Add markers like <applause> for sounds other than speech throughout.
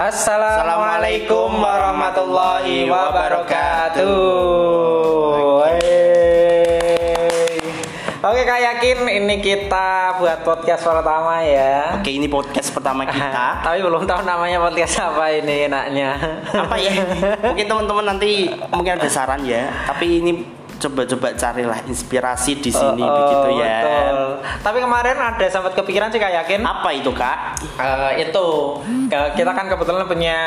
Assalamualaikum warahmatullahi wabarakatuh. Oke kak yakin ini kita buat podcast pertama ya. Oke, ini podcast pertama kita. <laughs> Tapi belum tahu namanya podcast apa ini enaknya. Apa ya? <laughs> Mungkin teman-teman nanti mungkin ada saran ya. Tapi ini coba-coba carilah inspirasi di sini Oh, oh, begitu ya. betul. Tapi kemarin ada sempat kepikiran sih kak yakin. Apa itu kak? Eh, itu kita kan kebetulan punya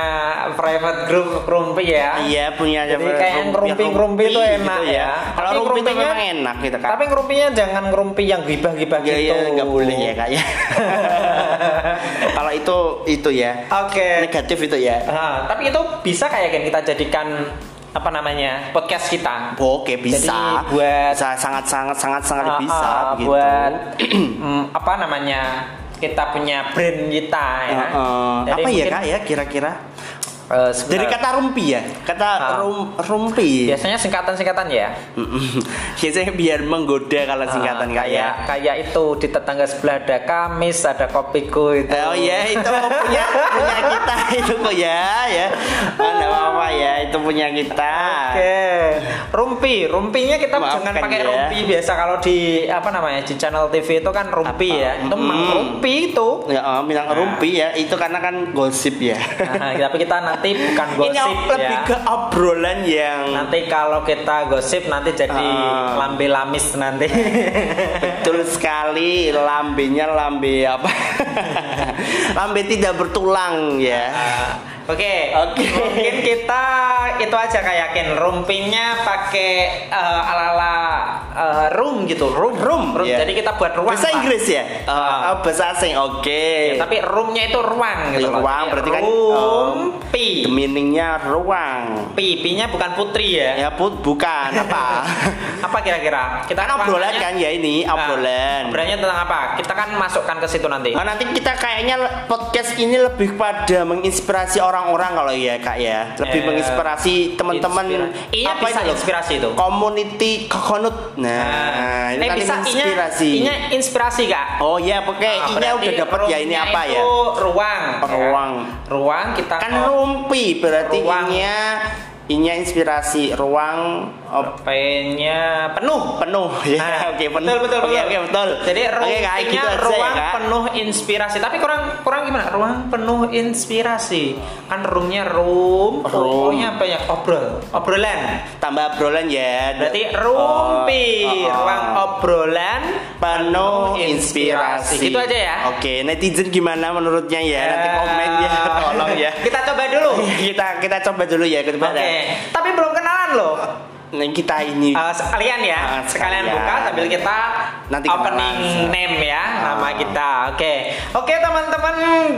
private group rumpi ya. Iya punya Jadi kayak ngerumpi-ngerumpi itu enak gitu ya. Kalau Tapi rumpi itu memang enak gitu kak. Tapi ngerumpinya jangan ngerumpi yang gibah-gibah Ya, gitu. ya, nggak boleh ya kak ya. <laughs> Kalau itu itu ya Oke. negatif itu ya. Nah, tapi itu bisa kayak kita jadikan apa namanya podcast kita. Oke bisa. Jadi buat- bisa sangat sangat sangat sangat Ah, bisa ah, begitu. buat <clears throat> mm, apa namanya kita punya brand kita ya. Heeh. Jadi apa ya kak ya kira-kira? Eh, Dari kata rumpi ya, kata Ah. rum, rumpi. biasanya singkatan-singkatan ya. <laughs> Biasanya biar menggoda kalau singkatan Ah, kak ya. kayak kayak itu di tetangga sebelah ada kamis, ada kopiku itu. Oh ya itu punya punya kita <laughs> itu kok ya ya. Ada apa ya itu punya kita. Oke, rumpi, rumpinya kita Maafkan jangan pakai ya. rumpi biasa kalau di apa namanya di channel TV itu kan rumpi Apa? ya, itu Mm. rumpi itu. Ya, oh, bilang rumpi ya itu karena kan gosip ya. Nah, tapi kita nanti bukan Ini gosip lebih ya. ke obrolan yang Nanti kalau kita gosip nanti jadi Ah. lambe lamis nanti. <laughs> betul sekali lambenya lambe apa? <laughs> lambe tidak bertulang ya. Ah, Oke, Oke. mungkin kita itu aja kayak yakin rumpinya pakai eh, ala-ala eh, room gitu, room, Room, ya. Jadi kita buat ruang. Bahasa. Inggris ya? Ah. Oh, bahasa asing. Oke. Ya, tapi roomnya itu ruang gitu loh. ruang berarti kan rumpi. The meaningnya ruang. Pi, pi-nya bukan putri ya. Ya put bukan apa? <laughs> Apa kira-kira? Kita kan obrolan kan ya ini Ah, obrolan. obrolannya tentang apa? Kita kan masukkan ke situ nanti. Nah, nanti kita kayaknya podcast ini lebih pada menginspirasi orang-orang kalau ya kak ya, lebih Eh, menginspirasi teman-teman. Iya, bisa itu inspirasi itu. Community coconut. Nah, ini eh kan bisa inya, inspirasi. inya inspirasi kak. Oh ya, oke, Ah, ini berarti udah dapat ya ini apa ya? ruang. ya. Ruang. Ruang kita Kan rumpi berarti Ruang. inya inya inspirasi ruang P-nya penuh. penuh ya. Nah, oke, penuh. betul betul Oke, betul. oke, betul. Jadi ruangnya Kak, gitu aja ya, ruang Kak. penuh inspirasi. Tapi kurang kurang gimana? Ruang penuh inspirasi. Kan roomnya room. Room. Pokoknya apa ya? Obrol. Obrolan. Tambah obrolan ya. Berarti rumpi. Oh, oh, oh. Ruang obrolan penuh inspirasi. inspirasi. Gitu aja ya. Oke, netizen gimana menurutnya ya? Nanti Eh, komen ya, <laughs> tolong ya. Kita coba dulu. kita kita coba dulu ya, Oke. coba. Tapi belum kenalan loh. Kita ini Eh, sekalian ya, Ah, sekalian sekalian. buka sambil kita Nanti opening name ya, Ah. nama kita. Oke, oke teman-teman,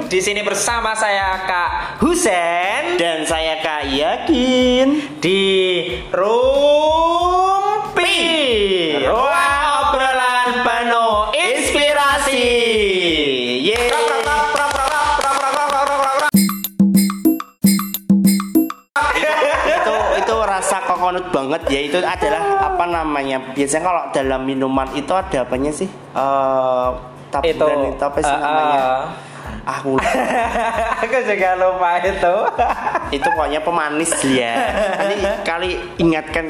di sini bersama saya Kak Husen dan saya Kak Yakin. di Rumpi, kokonut banget ya itu adalah apa namanya? Biasanya kalau dalam minuman itu ada apanya sih? Itu taburan itu apa sih eh, namanya? eh, aku <laughs> Aku juga lupa itu. <laughs> itu pokoknya pemanis ya. Nanti kali ingatkan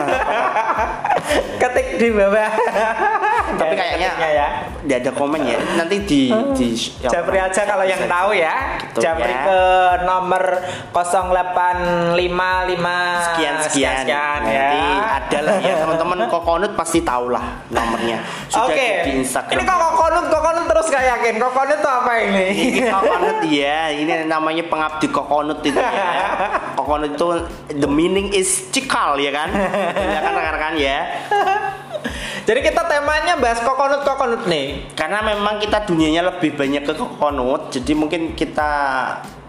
Ketik di bawah. Tapi kayaknya ya. tidak ada komen ya nanti di di Japri aja kalau yang tahu ya. Gitu Japri ya. ke nomor 0855 sekian sekian, sekian Nah, ya. nanti ada lah ya teman-teman kokonut pasti tahu lah nomornya sudah Oke. di Instagram Ini kok kokonut kokonut terus gak yakin. Kokonut itu apa ini? ini <laughs> kokonut ya ini namanya pengabdi kokonut itu ya kokonut itu the meaning is cikal ya kan ya kan rekan-rekan ya Jadi kita temanya bahas kokonut kokonut nih. karena memang kita dunianya lebih banyak ke kokonut jadi mungkin kita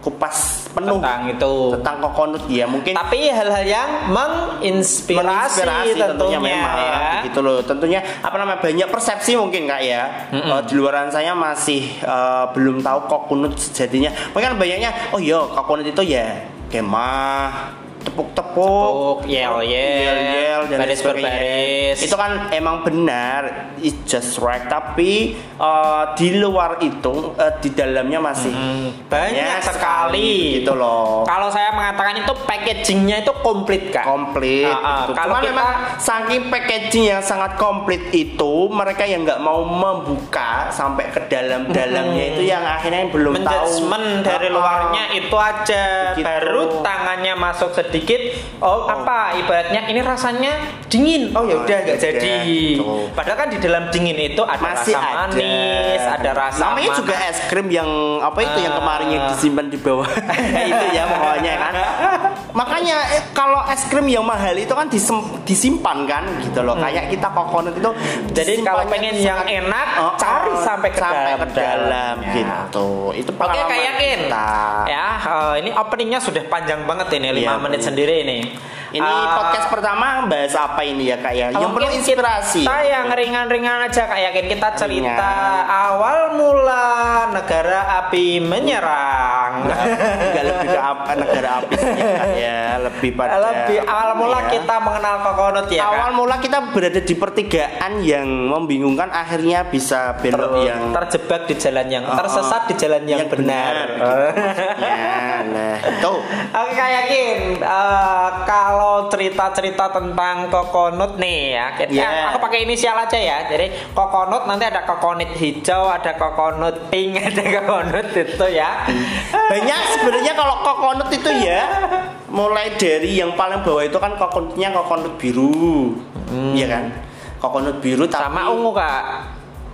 kupas penuh Tentang itu. tentang kokonut ya mungkin Tapi hal-hal yang menginspirasi, menginspirasi tentunya, memang ya. gitu loh tentunya apa namanya banyak persepsi mungkin kak ya Eh, di luaran saya masih eh, belum tahu kokonut sejatinya mungkin banyaknya oh iya kokonut itu ya kemah tepuk-tepuk, Tepuk, yel-yel, yel dan baris berbaris. Itu kan emang benar, it's just right. Tapi eh, di luar itu, eh, di dalamnya masih Hmm, banyak sekali gitu loh. Kalau saya mengatakan itu packagingnya itu komplit kak. komplit. Ah. gitu. Kalau kita- memang saking packaging yang sangat komplit itu, mereka yang nggak mau membuka sampai ke dalam-dalamnya itu yang akhirnya belum tahu. Dari ah. luarnya itu aja. Begitu. Baru tangannya masuk sedikit. Oh, apa ibaratnya ini rasanya dingin. Oh ya Oh, udah nggak ya jadi. udah. Padahal kan di dalam dingin itu ada masih rasa ada. manis, ada rasa Namanya mana- juga es krim yang apa itu yang Ah. kemarin yang disimpan di bawah. <laughs> <laughs> itu ya pokoknya kan. Makanya eh, kalau es krim yang mahal itu kan disem- disimpan kan gitu loh. Kayak kita coconut itu Hmm. Jadi kalau pengen yang enak, Oh, cari oh, sampai ke sampai dalam- ke dalam dalamnya. gitu. Itu Oke, pengalaman Kak Yakin. kita. Ya, eh, ini openingnya sudah panjang banget ini, 5 Iya, menit. Sendiri ini. Ini Eh, podcast pertama bahas apa ini ya kak ya? Yang perlu inspirasi. Kita yang ringan-ringan aja Kak Yakin kita cerita Ringan. awal mula negara api menyerang. Enggak lebih ke apa negara api ya, lebih pada Lebih awal mula ya? kita mengenal kokonut ya. awal Kak? mula kita berada di pertigaan yang membingungkan akhirnya bisa belok Ter- yang terjebak di jalan yang Oh, tersesat di jalan yang, benar. ya nah itu <laughs> Oke Kak Yakin, eh, kalau cerita-cerita tentang kokonut nih ya, kita Yeah. aku pakai inisial aja ya. Jadi kokonut nanti ada kokonut hijau, ada kokonut pink, <laughs> ada kokonut itu ya. banyak sebenarnya kalau kokonut itu ya <laughs> mulai dari yang paling bawah itu kan kokonutnya kokonut biru Iya kan kokonut biru tapi Sama ungu kak,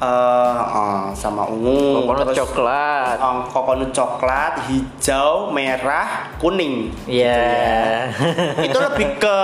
eh, eh, sama ungu kokonut coklat. eh, kokonut coklat hijau merah kuning Iya. <laughs> itu lebih ke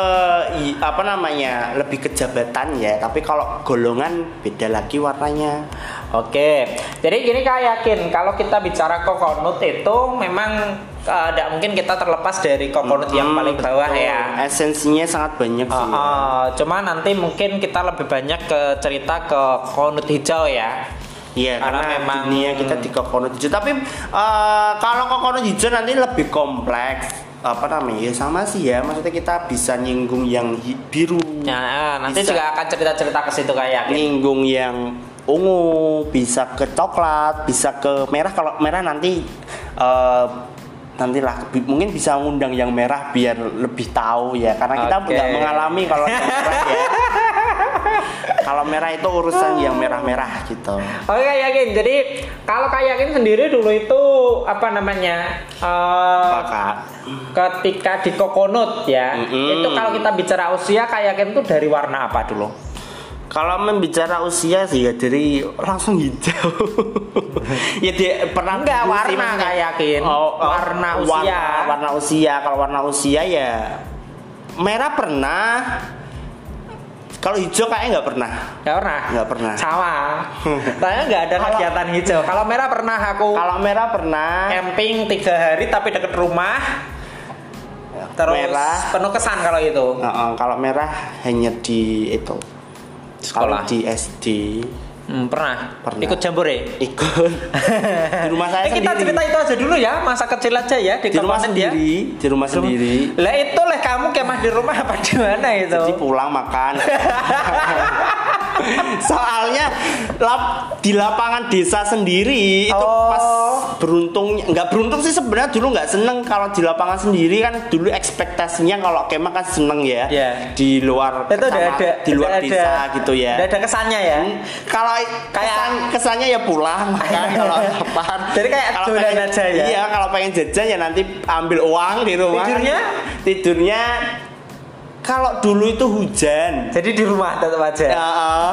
apa namanya lebih ke jabatan ya tapi kalau golongan beda lagi warnanya Oke, jadi gini kak yakin kalau kita bicara kokonut itu memang tidak mungkin kita terlepas dari yang Hmm, paling bawah betul. ya. esensinya sangat banyak sih Uh, uh, cuma nanti mungkin kita lebih banyak ke cerita ke kokonut hijau ya. Iya, Karena karena, memang- dunia kita di kokonut hijau. Tapi eh, kalau kokonut hijau nanti lebih kompleks. Apa namanya? Ya sama sih ya. Maksudnya kita bisa nyinggung yang biru, Nah, nanti Bisa. juga akan cerita-cerita ke situ kayak yakin. nyinggung yang ungu, bisa ke coklat, bisa ke merah. Kalau merah nanti eh, nantilah bi- mungkin bisa ngundang yang merah biar lebih tahu ya. Karena kita nggak mengalami kalau yang merah ya. <laughs> Kalau merah itu urusan yang merah-merah gitu. Oke Kak Yakin, jadi kalau Kak Yakin sendiri dulu itu apa namanya? eh, Kakak. ketika di kokonut ya, Mm-mm. itu kalau kita bicara usia Kak Yakin itu dari warna apa dulu? Kalau membicara usia sih ya dari langsung hijau. <laughs> ya dia pernah Enggak, warna nggak yakin. Warna usia. Warna, warna usia. Kalau warna usia ya merah pernah. Kalau hijau kayaknya nggak pernah. Gak pernah? Nggak pernah. Sama. <laughs> Saya nggak ada Kalau- kegiatan hijau. Kalau merah pernah aku Kalau merah pernah. camping tiga hari tapi deket rumah. Terus Merah. penuh kesan kalau itu. Heeh, kalau merah hanya di itu. Sekolah. Kalau di SD Hmm, pernah. Pernah. Ikut jambore. ikut <laughs> di rumah saya Eh, kita sendiri. cerita itu aja dulu ya, masa kecil aja ya di, di rumah kokonet ya. sendiri, di rumah sendiri. Lah itu lah kamu kemah di rumah apa di mana itu? Jadi pulang makan. <laughs> Soalnya lap, di lapangan desa sendiri itu Oh. pas beruntung nggak beruntung sih sebenarnya dulu nggak seneng kalau di lapangan sendiri kan dulu ekspektasinya kalau kemah kan seneng ya Iya. di luar itu udah kecamatan- ada di luar udah desa ada, gitu ya. Udah ada kesannya ya. Kalau Kayak- kesan, kesannya ya pulang <laughs> makan kalau lapar. Jadi kayak Kalau pengen- aja ya? Iya, kalau pengen jajan ya nanti ambil uang di rumah. Tidurnya? Tidurnya kalau dulu itu hujan. Jadi di rumah tetap aja. Ya, <laughs>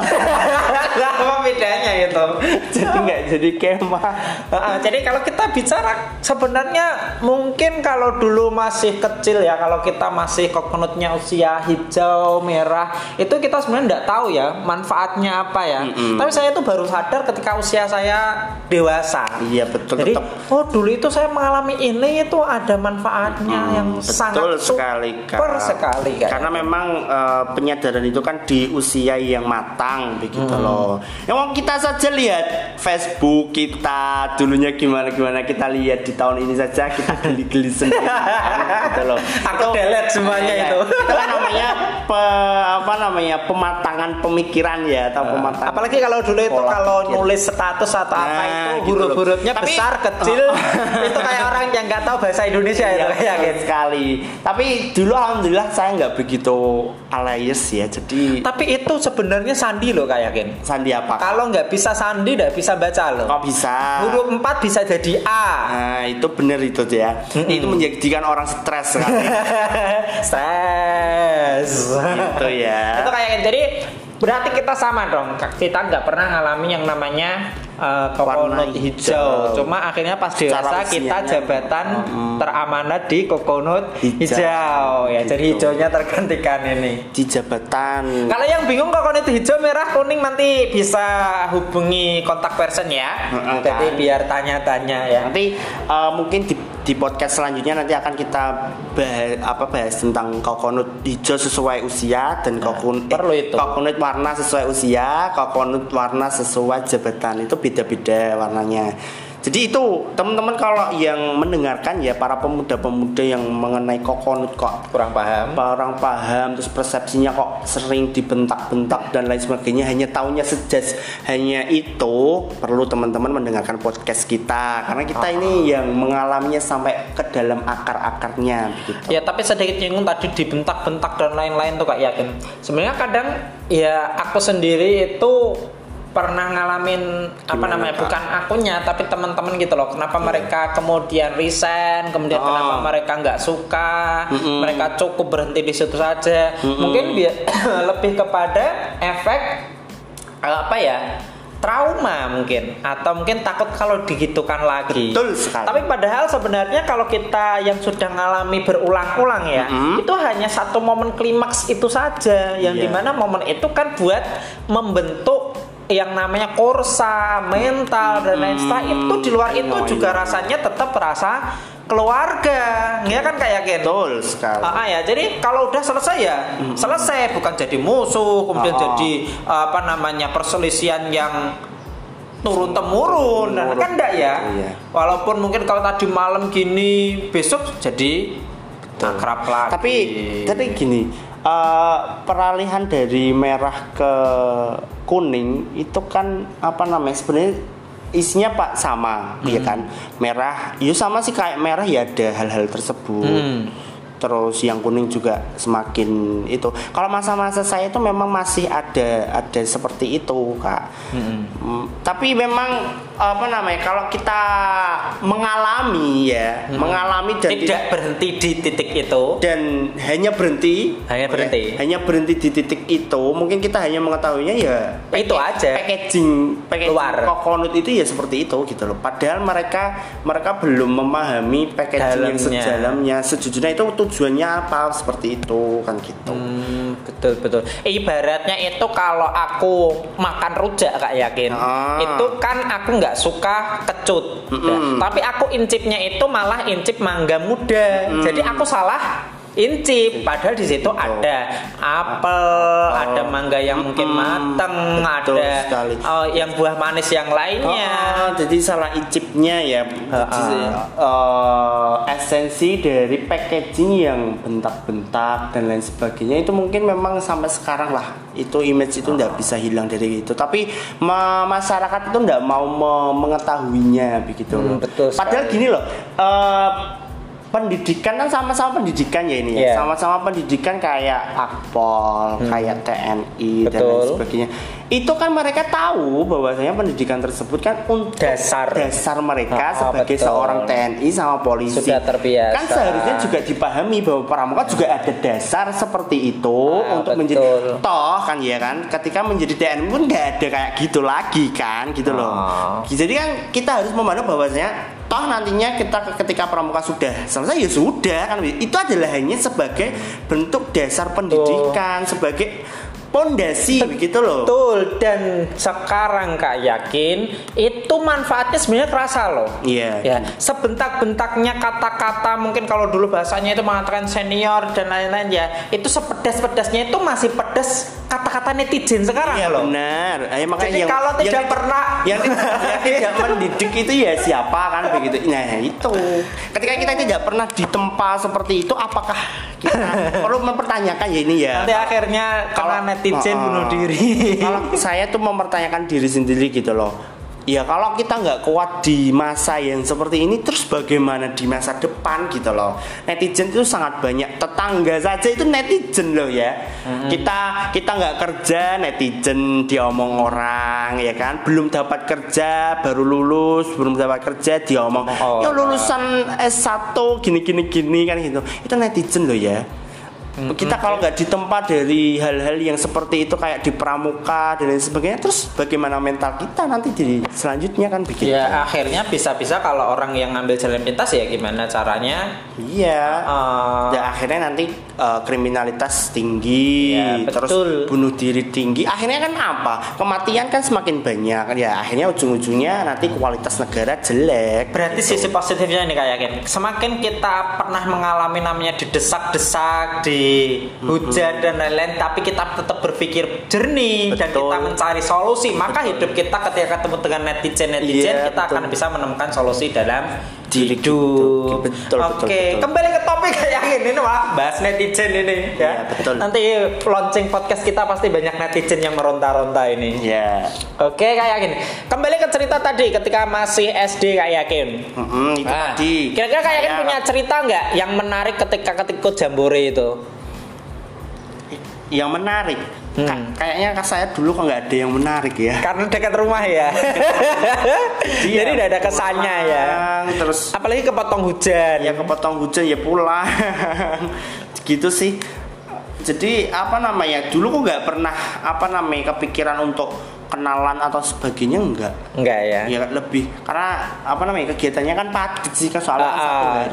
Lah apa bedanya itu? jadi nggak jadi kemah. Heeh, jadi kalau kita bicara sebenarnya mungkin kalau dulu masih kecil ya kalau kita masih kokonutnya usia hijau merah itu kita sebenarnya nggak tahu ya manfaatnya apa ya Mm-mm. tapi saya itu baru sadar ketika usia saya dewasa Iya betul jadi tetap. oh dulu itu saya mengalami ini itu ada manfaatnya Hmm, yang betul sangat sekali Kak. super sekali Kak. Karena memang eh, penyadaran itu kan di usia yang matang begitu Hmm. loh. Yang kita saja lihat Facebook kita dulunya gimana gimana kita lihat di tahun ini saja kita geli-geli sendiri <laughs> gitu loh. Aku delete semuanya iya, itu. Itu kan namanya <laughs> pe, namanya pematangan pemikiran ya atau pematangan. Apalagi kalau dulu itu kalau pikir. nulis status atau apa Nah, itu gitu huruf-hurufnya Tapi- besar <laughs> kecil itu kayak orang yang nggak tahu bahasa Indonesia itu Iya, kayak betul gitu. sekali. Tapi dulu alhamdulillah saya nggak begitu alayes ya. Jadi Tapi itu sebenarnya sandi loh kayak yakin. sandi apa? Kalau nggak bisa sandi nggak bisa baca loh. Kok bisa? Huruf 4 bisa jadi A. Nah, itu bener itu ya. Itu menjadikan orang stres sekali. <laughs> Stres. gitu ya. Itu kayak jadi berarti kita sama dong kita nggak pernah ngalamin yang namanya uh, kokonut hijau. hijau. cuma akhirnya pas dewasa kita jabatan teramanat di kokonut Hijau. hijau, ya jadi Gitu. hijaunya tergantikan ini Di jabatan. kalau yang bingung kokonut hijau merah kuning nanti bisa hubungi kontak person ya Heeh, jadi kan. biar tanya-tanya ya Nanti uh, mungkin di, di podcast selanjutnya nanti akan kita bahas, apa bahas tentang kokonut hijau sesuai usia dan kokun perlu itu. kokonut warna sesuai usia, kokonut warna sesuai jabatan itu beda-beda warnanya. Jadi itu teman-teman kalau yang mendengarkan ya para pemuda-pemuda yang mengenai kokonut kok kurang paham. Orang paham terus persepsinya kok sering dibentak-bentak dan lain sebagainya. Hanya tahunya sejas. Hanya itu perlu teman-teman mendengarkan podcast kita. Karena kita ini yang mengalaminya sampai ke dalam akar-akarnya begitu. Ya tapi sedikit nyinggung tadi dibentak-bentak dan lain-lain tuh kak yakin. Sebenarnya kadang ya aku sendiri itu pernah ngalamin apa Gimana, namanya Kak? bukan akunya tapi teman-teman gitu loh kenapa mereka kemudian resign kemudian Oh. kenapa mereka nggak suka Mm-mm. mereka cukup berhenti di situ saja mungkin biar <coughs> lebih kepada efek eh, apa ya trauma mungkin atau mungkin takut kalau digitukan lagi Betul sekali. tapi padahal sebenarnya kalau kita yang sudah ngalami berulang-ulang ya, Mm-mm. itu hanya satu momen klimaks itu saja, yang Iya. di mana momen itu kan buat membentuk yang namanya korsa, mental dan lain setelah itu di luar itu Iya, juga iya. rasanya tetap rasa keluarga, ya kan kayak gitu. betul sekali Ah, ah, ya, jadi kalau udah selesai ya selesai, bukan jadi musuh, kemudian ah. jadi apa namanya perselisihan yang turun temurun, Temurun. kan enggak ya. Iya. Walaupun mungkin kalau tadi malam gini, besok jadi akrab lagi. tapi tapi gini eh, peralihan dari merah ke kuning itu kan apa namanya sebenarnya isinya pak sama ya Hmm. kan merah ya sama sih kayak merah ya ada hal-hal tersebut Hmm. Terus yang kuning juga semakin itu kalau masa-masa saya itu memang masih ada ada seperti itu kak Hmm. Mm, tapi memang apa namanya kalau kita mengalami ya mengalami dan tidak berhenti di titik itu. dan hanya berhenti Hanya berhenti. ya, hanya berhenti di titik itu mungkin kita hanya mengetahuinya ya Itu aja. packaging packaging Luar. kokonut itu ya seperti itu gitu loh padahal mereka mereka belum memahami packaging yang Dalamnya. sedalamnya sejujurnya itu tujuannya apa seperti itu kan gitu Hmm, betul betul. Ibaratnya itu kalau aku makan rujak kak yakin, Ah. itu kan aku nggak suka kecut, Mm-mm. Ya, tapi aku incipnya itu malah incip mangga muda. Jadi aku salah incip, padahal di situ ada apel, ada mangga yang mungkin Mm-mm. mateng, Betul ada sekali. oh, yang buah manis yang lainnya. Oh, jadi salah icipnya ya. Jadi, eh, esensi dari packaging yang bentak-bentak dan lain sebagainya itu mungkin memang sampai sekarang lah itu image itu nggak bisa hilang dari itu. Tapi ma- masyarakat itu nggak mau me- mengetahuinya begitu Hmm, loh. betul Padahal gini loh. eh, pendidikan kan sama-sama pendidikan ya ini ya Iya. sama-sama pendidikan kayak akpol kayak TNI dan lain Betul. sebagainya itu kan mereka tahu bahwasanya pendidikan tersebut kan untuk Dasar. dasar mereka Oh, sebagai betul. seorang TNI sama polisi Sudah terbiasa. kan seharusnya juga dipahami bahwa pramuka juga ada dasar seperti itu Ah, untuk betul. menjadi toh kan ya kan ketika menjadi TNI pun nggak ada kayak gitu lagi kan gitu loh Oh. jadi kan kita harus memandang bahwasanya toh nantinya kita ketika pramuka sudah selesai ya sudah kan? Itu adalah hanya sebagai bentuk dasar pendidikan sebagai pondasi begitu loh. Betul dan sekarang Kak yakin itu manfaatnya sebenarnya kerasa loh. Iya. Ya, sebentak-bentaknya kata-kata mungkin kalau dulu bahasanya itu mengatakan senior dan lain-lain ya, itu sepedas-pedasnya itu masih pedas kata-kata netizen sekarang Iya loh. benar. Ayo, makanya Jadi yang, kalau yang tidak pernah yang, yang tidak mendidik itu ya siapa kan begitu. Nah itu. Ketika kita tidak pernah ditempa seperti itu, apakah kita <laughs> perlu mempertanyakan ya ini ya? nanti akhirnya karena Kalau- netizen Oh, oh. bunuh diri. <laughs> Kalau saya tuh mempertanyakan diri sendiri gitu loh. Ya kalau kita nggak kuat di masa yang seperti ini, terus bagaimana di masa depan gitu loh? Netizen itu sangat banyak. Tetangga saja itu netizen loh ya. Kita kita nggak kerja, netizen diomong orang ya kan. Belum dapat kerja, baru lulus, belum dapat kerja diomong. Ngomong Ya lulusan S1 gini gini gini kan gitu. Itu netizen loh ya. Kita kalau nggak ditempa dari hal-hal yang seperti itu kayak di pramuka dan lain sebagainya, terus bagaimana mental kita nanti di selanjutnya kan begitu? ya akhirnya bisa-bisa kalau orang yang ngambil jalan pintas ya gimana caranya? Iya. Eh, Ya akhirnya nanti eh, kriminalitas tinggi, Ya, terus betul. bunuh diri tinggi. Akhirnya kan apa? Kematian kan semakin banyak. Ya akhirnya ujung-ujungnya nanti kualitas negara jelek. Berarti sisi positifnya ini kayak. Semakin kita pernah mengalami namanya didesak-desak, dihujat dan lain-lain, tapi kita tetap berpikir jernih dan Betul. kita mencari solusi, maka hidup kita ketika ketemu dengan netizen-netizen, Iya, kita betul. akan bisa menemukan solusi dalam Hidup. kita. Betul, Oke, betul, betul. kembali ke topik <laughs> kayak gini nih, Wak. bahas netizen ini ya. Iya, betul. Nanti launching podcast kita pasti banyak netizen yang meronta-ronta ini. Ya. Oke, kayak gini. Kembali ke cerita tadi ketika masih SD kayak yakin. Mm-mm, itu Nah, tadi. Kira-kira kayak yakin Saya- punya cerita nggak yang menarik ketika ketika jambore itu? yang menarik. Hmm. Ka- kayaknya saya dulu kok nggak ada yang menarik ya. Karena dekat rumah ya. <laughs> Iya, Jadi tidak ada kesannya ya. Terus Apalagi kepotong hujan. ya kepotong hujan ya pulang. <laughs> gitu sih. Jadi apa namanya? Dulu kok nggak pernah apa namanya kepikiran untuk kenalan atau sebagainya enggak. Enggak ya. Ya lebih karena apa namanya kegiatannya kan padat sih kan soalnya kan Ah, satu ah.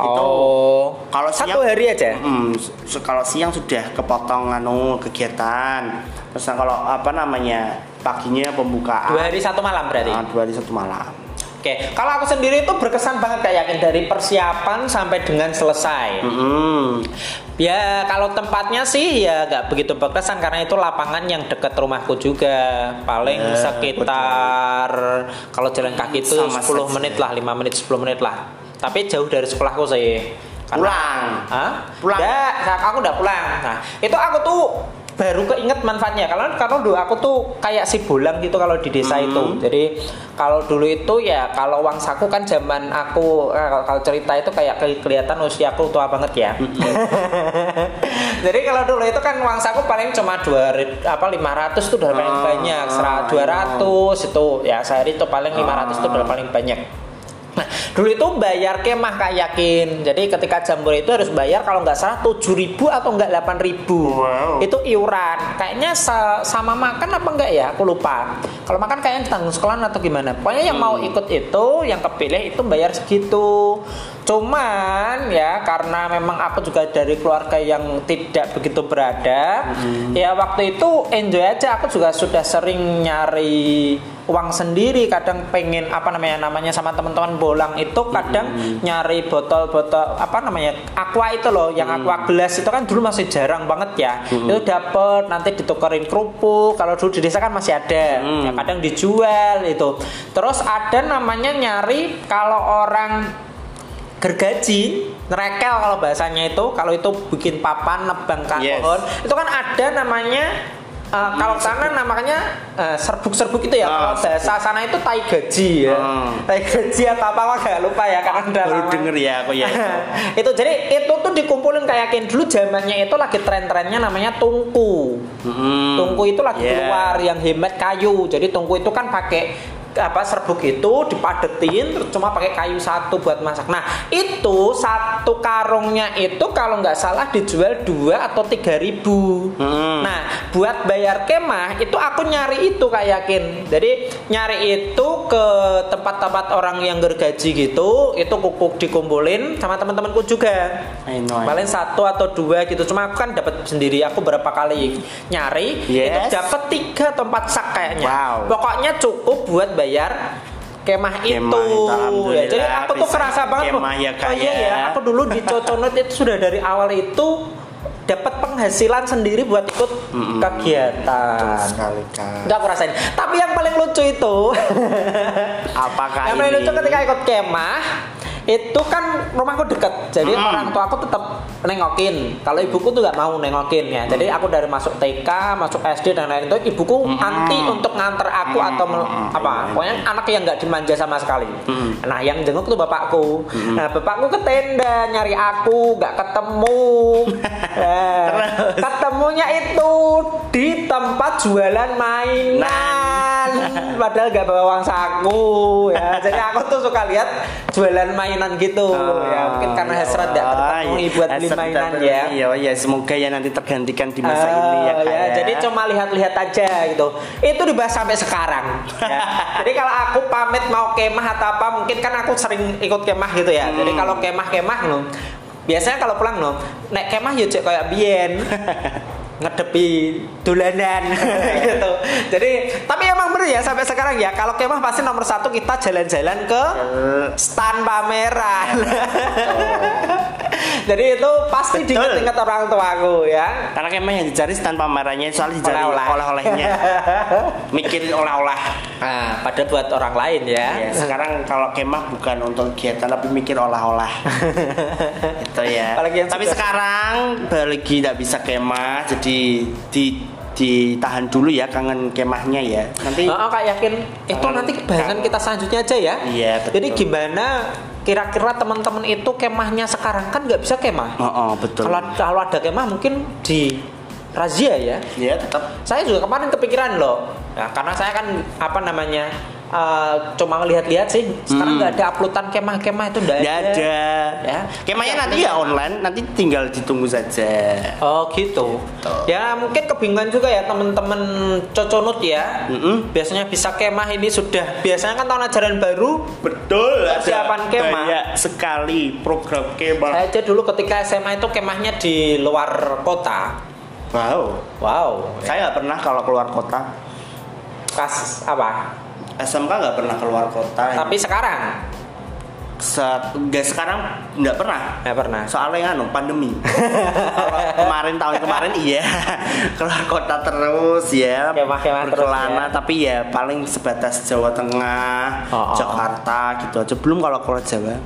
Itu Oh. kalau satu siang- hari aja. Mm, kalau siang sudah kepotong anu kegiatan. Terus kalau apa namanya paginya pembukaan. Dua hari satu malam berarti. Ah, dua hari satu malam. Oke, kalau aku sendiri itu berkesan banget kayak yakin dari persiapan sampai dengan selesai. Mm-mm. Ya kalau tempatnya sih ya nggak begitu berkesan karena itu lapangan yang dekat rumahku juga paling Ya, sekitar kalau jalan kaki itu Sama 10 saja. menit lah 5 menit 10 menit lah tapi jauh dari sekolahku sih Pulang. Hah? Pulang. Nggak, nah, aku udah pulang nah itu aku tuh baru keinget manfaatnya kalau karena dulu aku tuh kayak si bolang gitu kalau di desa Hmm. itu jadi kalau dulu itu ya kalau uang saku kan zaman aku eh, kalau- cerita itu kayak ke- kelihatan usia aku tua banget ya Hmm. <laughs> jadi kalau dulu itu kan uang saku paling cuma dua apa 500 itu udah paling Ah, banyak ah, 200 itu ya sehari itu paling 500 itu udah paling banyak Nah, dulu itu bayar kemah kak yakin. Jadi ketika jambore itu harus bayar kalau nggak salah 7.000 atau nggak 8.000. Wow. Itu iuran. Kayaknya sa- sama makan apa enggak ya? Aku lupa. Kalau makan kayaknya ditanggung sekolah atau gimana. Pokoknya yang mau ikut itu, yang kepilih itu bayar segitu. Cuman ya karena memang aku juga dari keluarga yang tidak begitu beradab, ya waktu itu enjoy aja. Aku juga sudah sering nyari uang sendiri. Kadang pengen apa namanya namanya sama teman-teman bolang itu kadang nyari botol-botol apa namanya aqua itu loh, yang aqua gelas itu kan dulu masih jarang banget ya. Itu dapet nanti ditukerin kerupuk. Kalau dulu di desa kan masih ada, ya kadang dijual itu. Terus ada namanya nyari kalau orang gergaji nerekel kalau bahasanya itu kalau itu bikin papan nebang ke Yes. pohon itu kan ada namanya eh, kalau sana namanya eh, serbuk-serbuk itu ya Ah, kalau bahasa sana itu tai gaji ya Hmm. tai gaji atau apa agak lupa ya karena udah Baru lama. denger ya aku ya. <laughs> itu jadi itu tuh dikumpulin kayak yakin dulu zamannya itu lagi tren-trennya namanya tungku Mm-mm. tungku itu lagi Yeah. keluar yang hemat kayu jadi tungku itu kan pakai apa serbuk itu dipadetin terus cuma pakai kayu satu buat masak. Nah itu satu karungnya itu kalau nggak salah dijual dua atau tiga ribu. Hmm. Nah buat bayar kemah itu aku nyari itu kak yakin. Jadi nyari itu ke tempat-tempat orang yang gergaji gitu, itu kukuk dikumpulin sama teman-temanku juga. Paling satu atau dua gitu. Cuma aku kan dapat sendiri. Aku berapa kali nyari Yes. itu dapat tiga atau empat sak kayaknya. Wow. Pokoknya cukup buat bayar kemah itu. Kemah itu. Ya, jadi aku tuh kerasa banget. kemah ya, Kak, oh iya ya. ya. Aku dulu di Coconut itu sudah dari awal itu dapat penghasilan sendiri buat ikut Mm-mm. kegiatan. sekali Enggak aku rasain. Tapi yang paling lucu itu <laughs> apakah yang paling lucu ketika ikut kemah itu kan rumahku deket jadi Mm. orang tua aku tetap nengokin kalau ibuku tuh nggak mau nengokin ya jadi aku dari masuk TK masuk SD dan lain itu ibuku Mm. anti untuk nganter aku atau mel- Mm. apa pokoknya anak yang nggak dimanja sama sekali Mm. nah yang jenguk tuh bapakku nah bapakku ke tenda nyari aku nggak ketemu Nah, <laughs> Terus? ketemunya itu di tempat jualan mainan padahal gak bawa uang saku ya. Jadi aku tuh suka lihat jualan mainan gitu ya. Mungkin karena hasrat gak terpenuhi buat beli mainan tidak ya. Terpenuhi. ya ya semoga ya nanti tergantikan di masa Ah, ini ya, ya. jadi cuma lihat-lihat aja gitu. Itu dibahas sampai sekarang. Ya. jadi kalau aku pamit mau kemah atau apa mungkin kan aku sering ikut kemah gitu ya. Jadi Hmm. kalau kemah-kemah loh biasanya kalau pulang loh naik kemah ya cek kayak bien <laughs> ngedepi dolanan <laughs> gitu. Jadi tapi emang bener ya sampai sekarang ya. Kalau kemah pasti nomor satu kita jalan-jalan ke stand pameran <laughs> jadi itu pasti diingat-ingat orang tuaku ya. Karena kemah yang dicari stand pamerannya soal dicari Oleh-oleh. oleh-olehnya. <laughs> Mikirin oleh-oleh Nah, pada buat orang lain ya. ya sekarang kalau kemah bukan untuk kegiatan tapi mikir olah-olah. <laughs> Itu ya. Tapi sudah- sekarang lagi tidak bisa kemah jadi di ditahan dulu ya kangen kemahnya ya. Nanti Oh, kak yakin. Itu nanti bahasan kita selanjutnya aja ya. Iya, betul. Jadi gimana kira-kira teman-teman itu kemahnya sekarang kan nggak bisa kemah. oh, oh, betul Kalau kalau ada kemah mungkin di razia ya. ya tetap Saya juga kemarin kepikiran loh. Ya, karena saya kan apa namanya eh, cuma lihat-lihat sih. Sekarang Hmm. nggak ada uploadan kemah-kemah itu nggak Nggak ada. Ya. Kemahnya nanti ya online, nanti tinggal ditunggu saja. Oh gitu. Ya mungkin kebingungan juga ya teman-teman coconut ya. Mm-mm. Biasanya bisa kemah ini sudah biasanya kan tahun ajaran baru. Betul, Persiapan kemah. banyak sekali program kemah. Saya aja dulu ketika SMA itu kemahnya di luar kota. Wow, Wow. saya nggak pernah kalau keluar kota. Kas apa? SMK nggak pernah keluar kota. Tapi sekarang Se- nggak sekarang nggak pernah. nggak pernah. Soalnya kan pandemi. <laughs> Kemarin tahun kemarin iya <laughs> keluar kota terus ya. Berkelana, ya. tapi ya paling sebatas Jawa Tengah, Oh, oh, Jakarta gitu aja. Belum kalau keluar Jawa.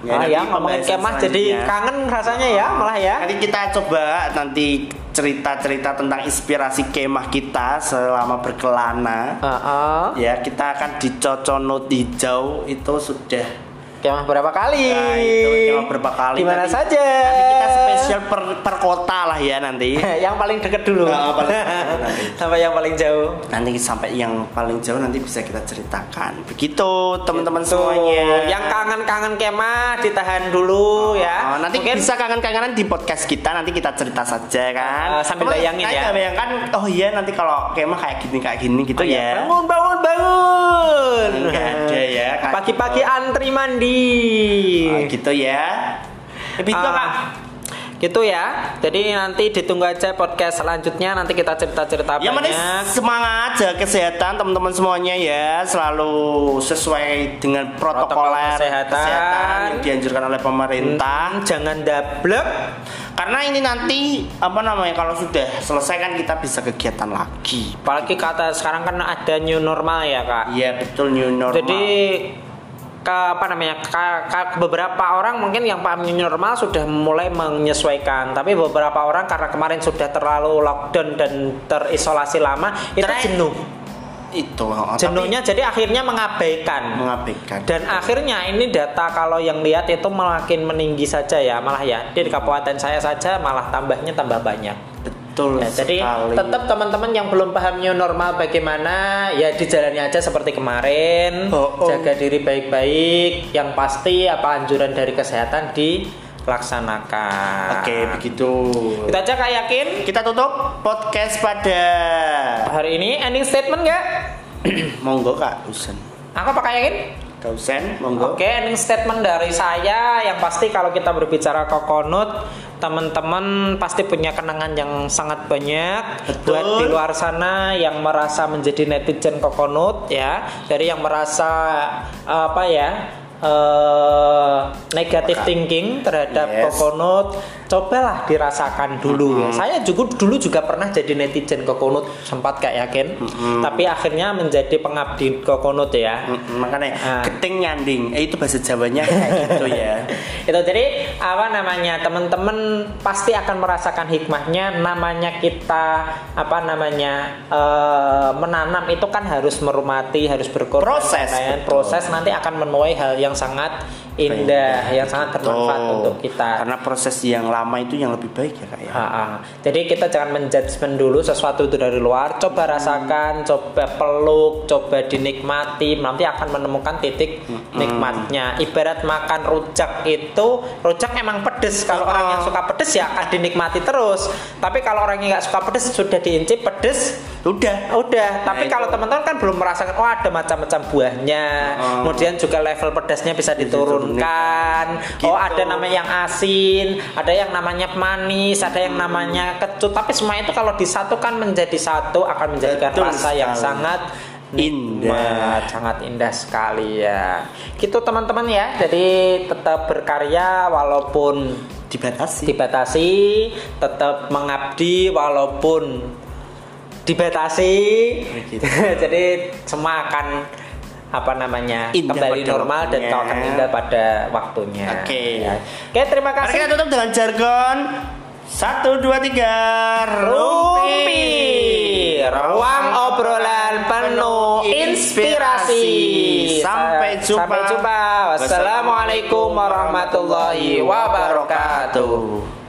ah nanti ya ngomongin kemah jadi kangen rasanya ya malah ya. Nanti kita coba nanti cerita-cerita tentang inspirasi kemah kita selama berkelana. Heeh. Ya, kita akan di Coconut Hijau itu sudah Kemah berapa kali? Nah, itu kemah berapa kali Di mana nanti- saja? Nanti kita spesial per, per kota lah ya nanti. <laughs> yang paling deket dulu. Nah, paling deket <laughs> nanti. Sampai yang paling jauh. Nanti sampai yang paling jauh nanti bisa kita ceritakan. Begitu teman-teman semuanya. Yang kangen-kangen kemah ditahan dulu ya. Oh, nanti Mungkin bisa kangen-kangenan di podcast kita nanti kita cerita saja kan Ah, sambil Kamu bayangin ya. bayangkan oh iya nanti kalau kemah kayak gini kayak gini gitu Oh, iya. ya Bangun, bangun, bangun. Enggak ada ya. <laughs> Pagi-pagi antri mandi. Oh, gitu ya lebih itu Ah, kak Gitu ya. Jadi nanti ditunggu aja podcast selanjutnya. Nanti kita cerita-cerita yang penting banyak. semangat jaga kesehatan teman-teman semuanya ya selalu sesuai dengan Protokol protokol kesehatan. yang dianjurkan oleh pemerintah Hmm, jangan dablek. karena ini nanti apa namanya kalau sudah selesai kan kita bisa kegiatan lagi Apalagi kata sekarang kan ada new normal ya kak. iya betul new normal Jadi ke apa namanya ka- ka- beberapa orang mungkin yang paham new normal sudah mulai menyesuaikan. Tapi beberapa orang karena kemarin sudah terlalu lockdown dan terisolasi lama itu jenuh. itu oh, tapi jenuhnya jadi akhirnya mengabaikan. Mengabaikan. Dan akhirnya ini data kalau yang lihat itu makin meninggi saja ya malah ya. Di kabupaten saya saja malah tambahnya tambah banyak betul Ya, jadi tetap teman-teman yang belum paham new normal bagaimana ya dijalani aja seperti kemarin. Oh, oh. Jaga diri baik-baik. Yang pasti apa anjuran dari kesehatan dilaksanakan. Oke, begitu. Kita aja kak yakin Kita tutup podcast pada hari ini ending statement nggak? monggo Kak Usen. Aku apa kak yakin? Kak Usen, monggo. Oke, ending statement dari saya yang pasti kalau kita berbicara kokonut, teman-teman pasti punya kenangan yang sangat banyak Betul. buat di luar sana yang merasa menjadi netizen kokonut ya, dari yang merasa apa ya? negatif Apakah? thinking terhadap Yes. kokonut cobalah dirasakan dulu ya. Saya juga dulu juga pernah jadi netizen kokonut sempat gak yakin, tapi akhirnya menjadi pengabdi kokonut ya. Mm, Makanya Ah. keting nyanding, eh, itu bahasa Jawanya kayak gitu ya. <laughs> itu jadi apa namanya teman-teman pasti akan merasakan hikmahnya namanya kita apa namanya eh, menanam itu kan harus merumati harus berkorban Proses, betul. proses nanti akan menuai hal yang sangat indah yang sangat bermanfaat untuk kita Karena proses yang lama itu yang lebih baik ya Kak ya. Ha, ha. Jadi kita jangan menjudgment dulu sesuatu itu dari luar. Coba rasakan, coba peluk, coba dinikmati. Nanti akan menemukan titik nikmatnya. Ibarat makan rujak itu, rujak emang pedes. Kalau Oh. orang yang suka pedes ya akan dinikmati terus. Tapi kalau orang yang nggak suka pedes sudah diincip pedes, Udah. udah. Tapi itu. kalau teman-teman kan belum merasakan, oh ada macam-macam buahnya. Oh. Kemudian juga level pedasnya bisa diturunkan. Gitu. Oh ada namanya yang asin, ada yang namanya manis, ada yang namanya kecut. Tapi semua itu kalau disatukan menjadi satu akan menjadikan Betul rasa yang sekali. sangat Indah. sangat indah sekali ya. Gitu teman-teman ya. Jadi tetap berkarya walaupun Dibatasi. dibatasi, tetap mengabdi walaupun dibatasi. Begitu. <laughs> Jadi semua akan apa namanya Indah kembali normal dan kau akan indah pada waktunya. Oke. Ya. Oke, terima Mari kasih. kita tutup dengan jargon satu dua tiga Rumpi Ruang obrolan penuh inspirasi Sampai jumpa. Sampai jumpa Wassalamualaikum warahmatullahi wabarakatuh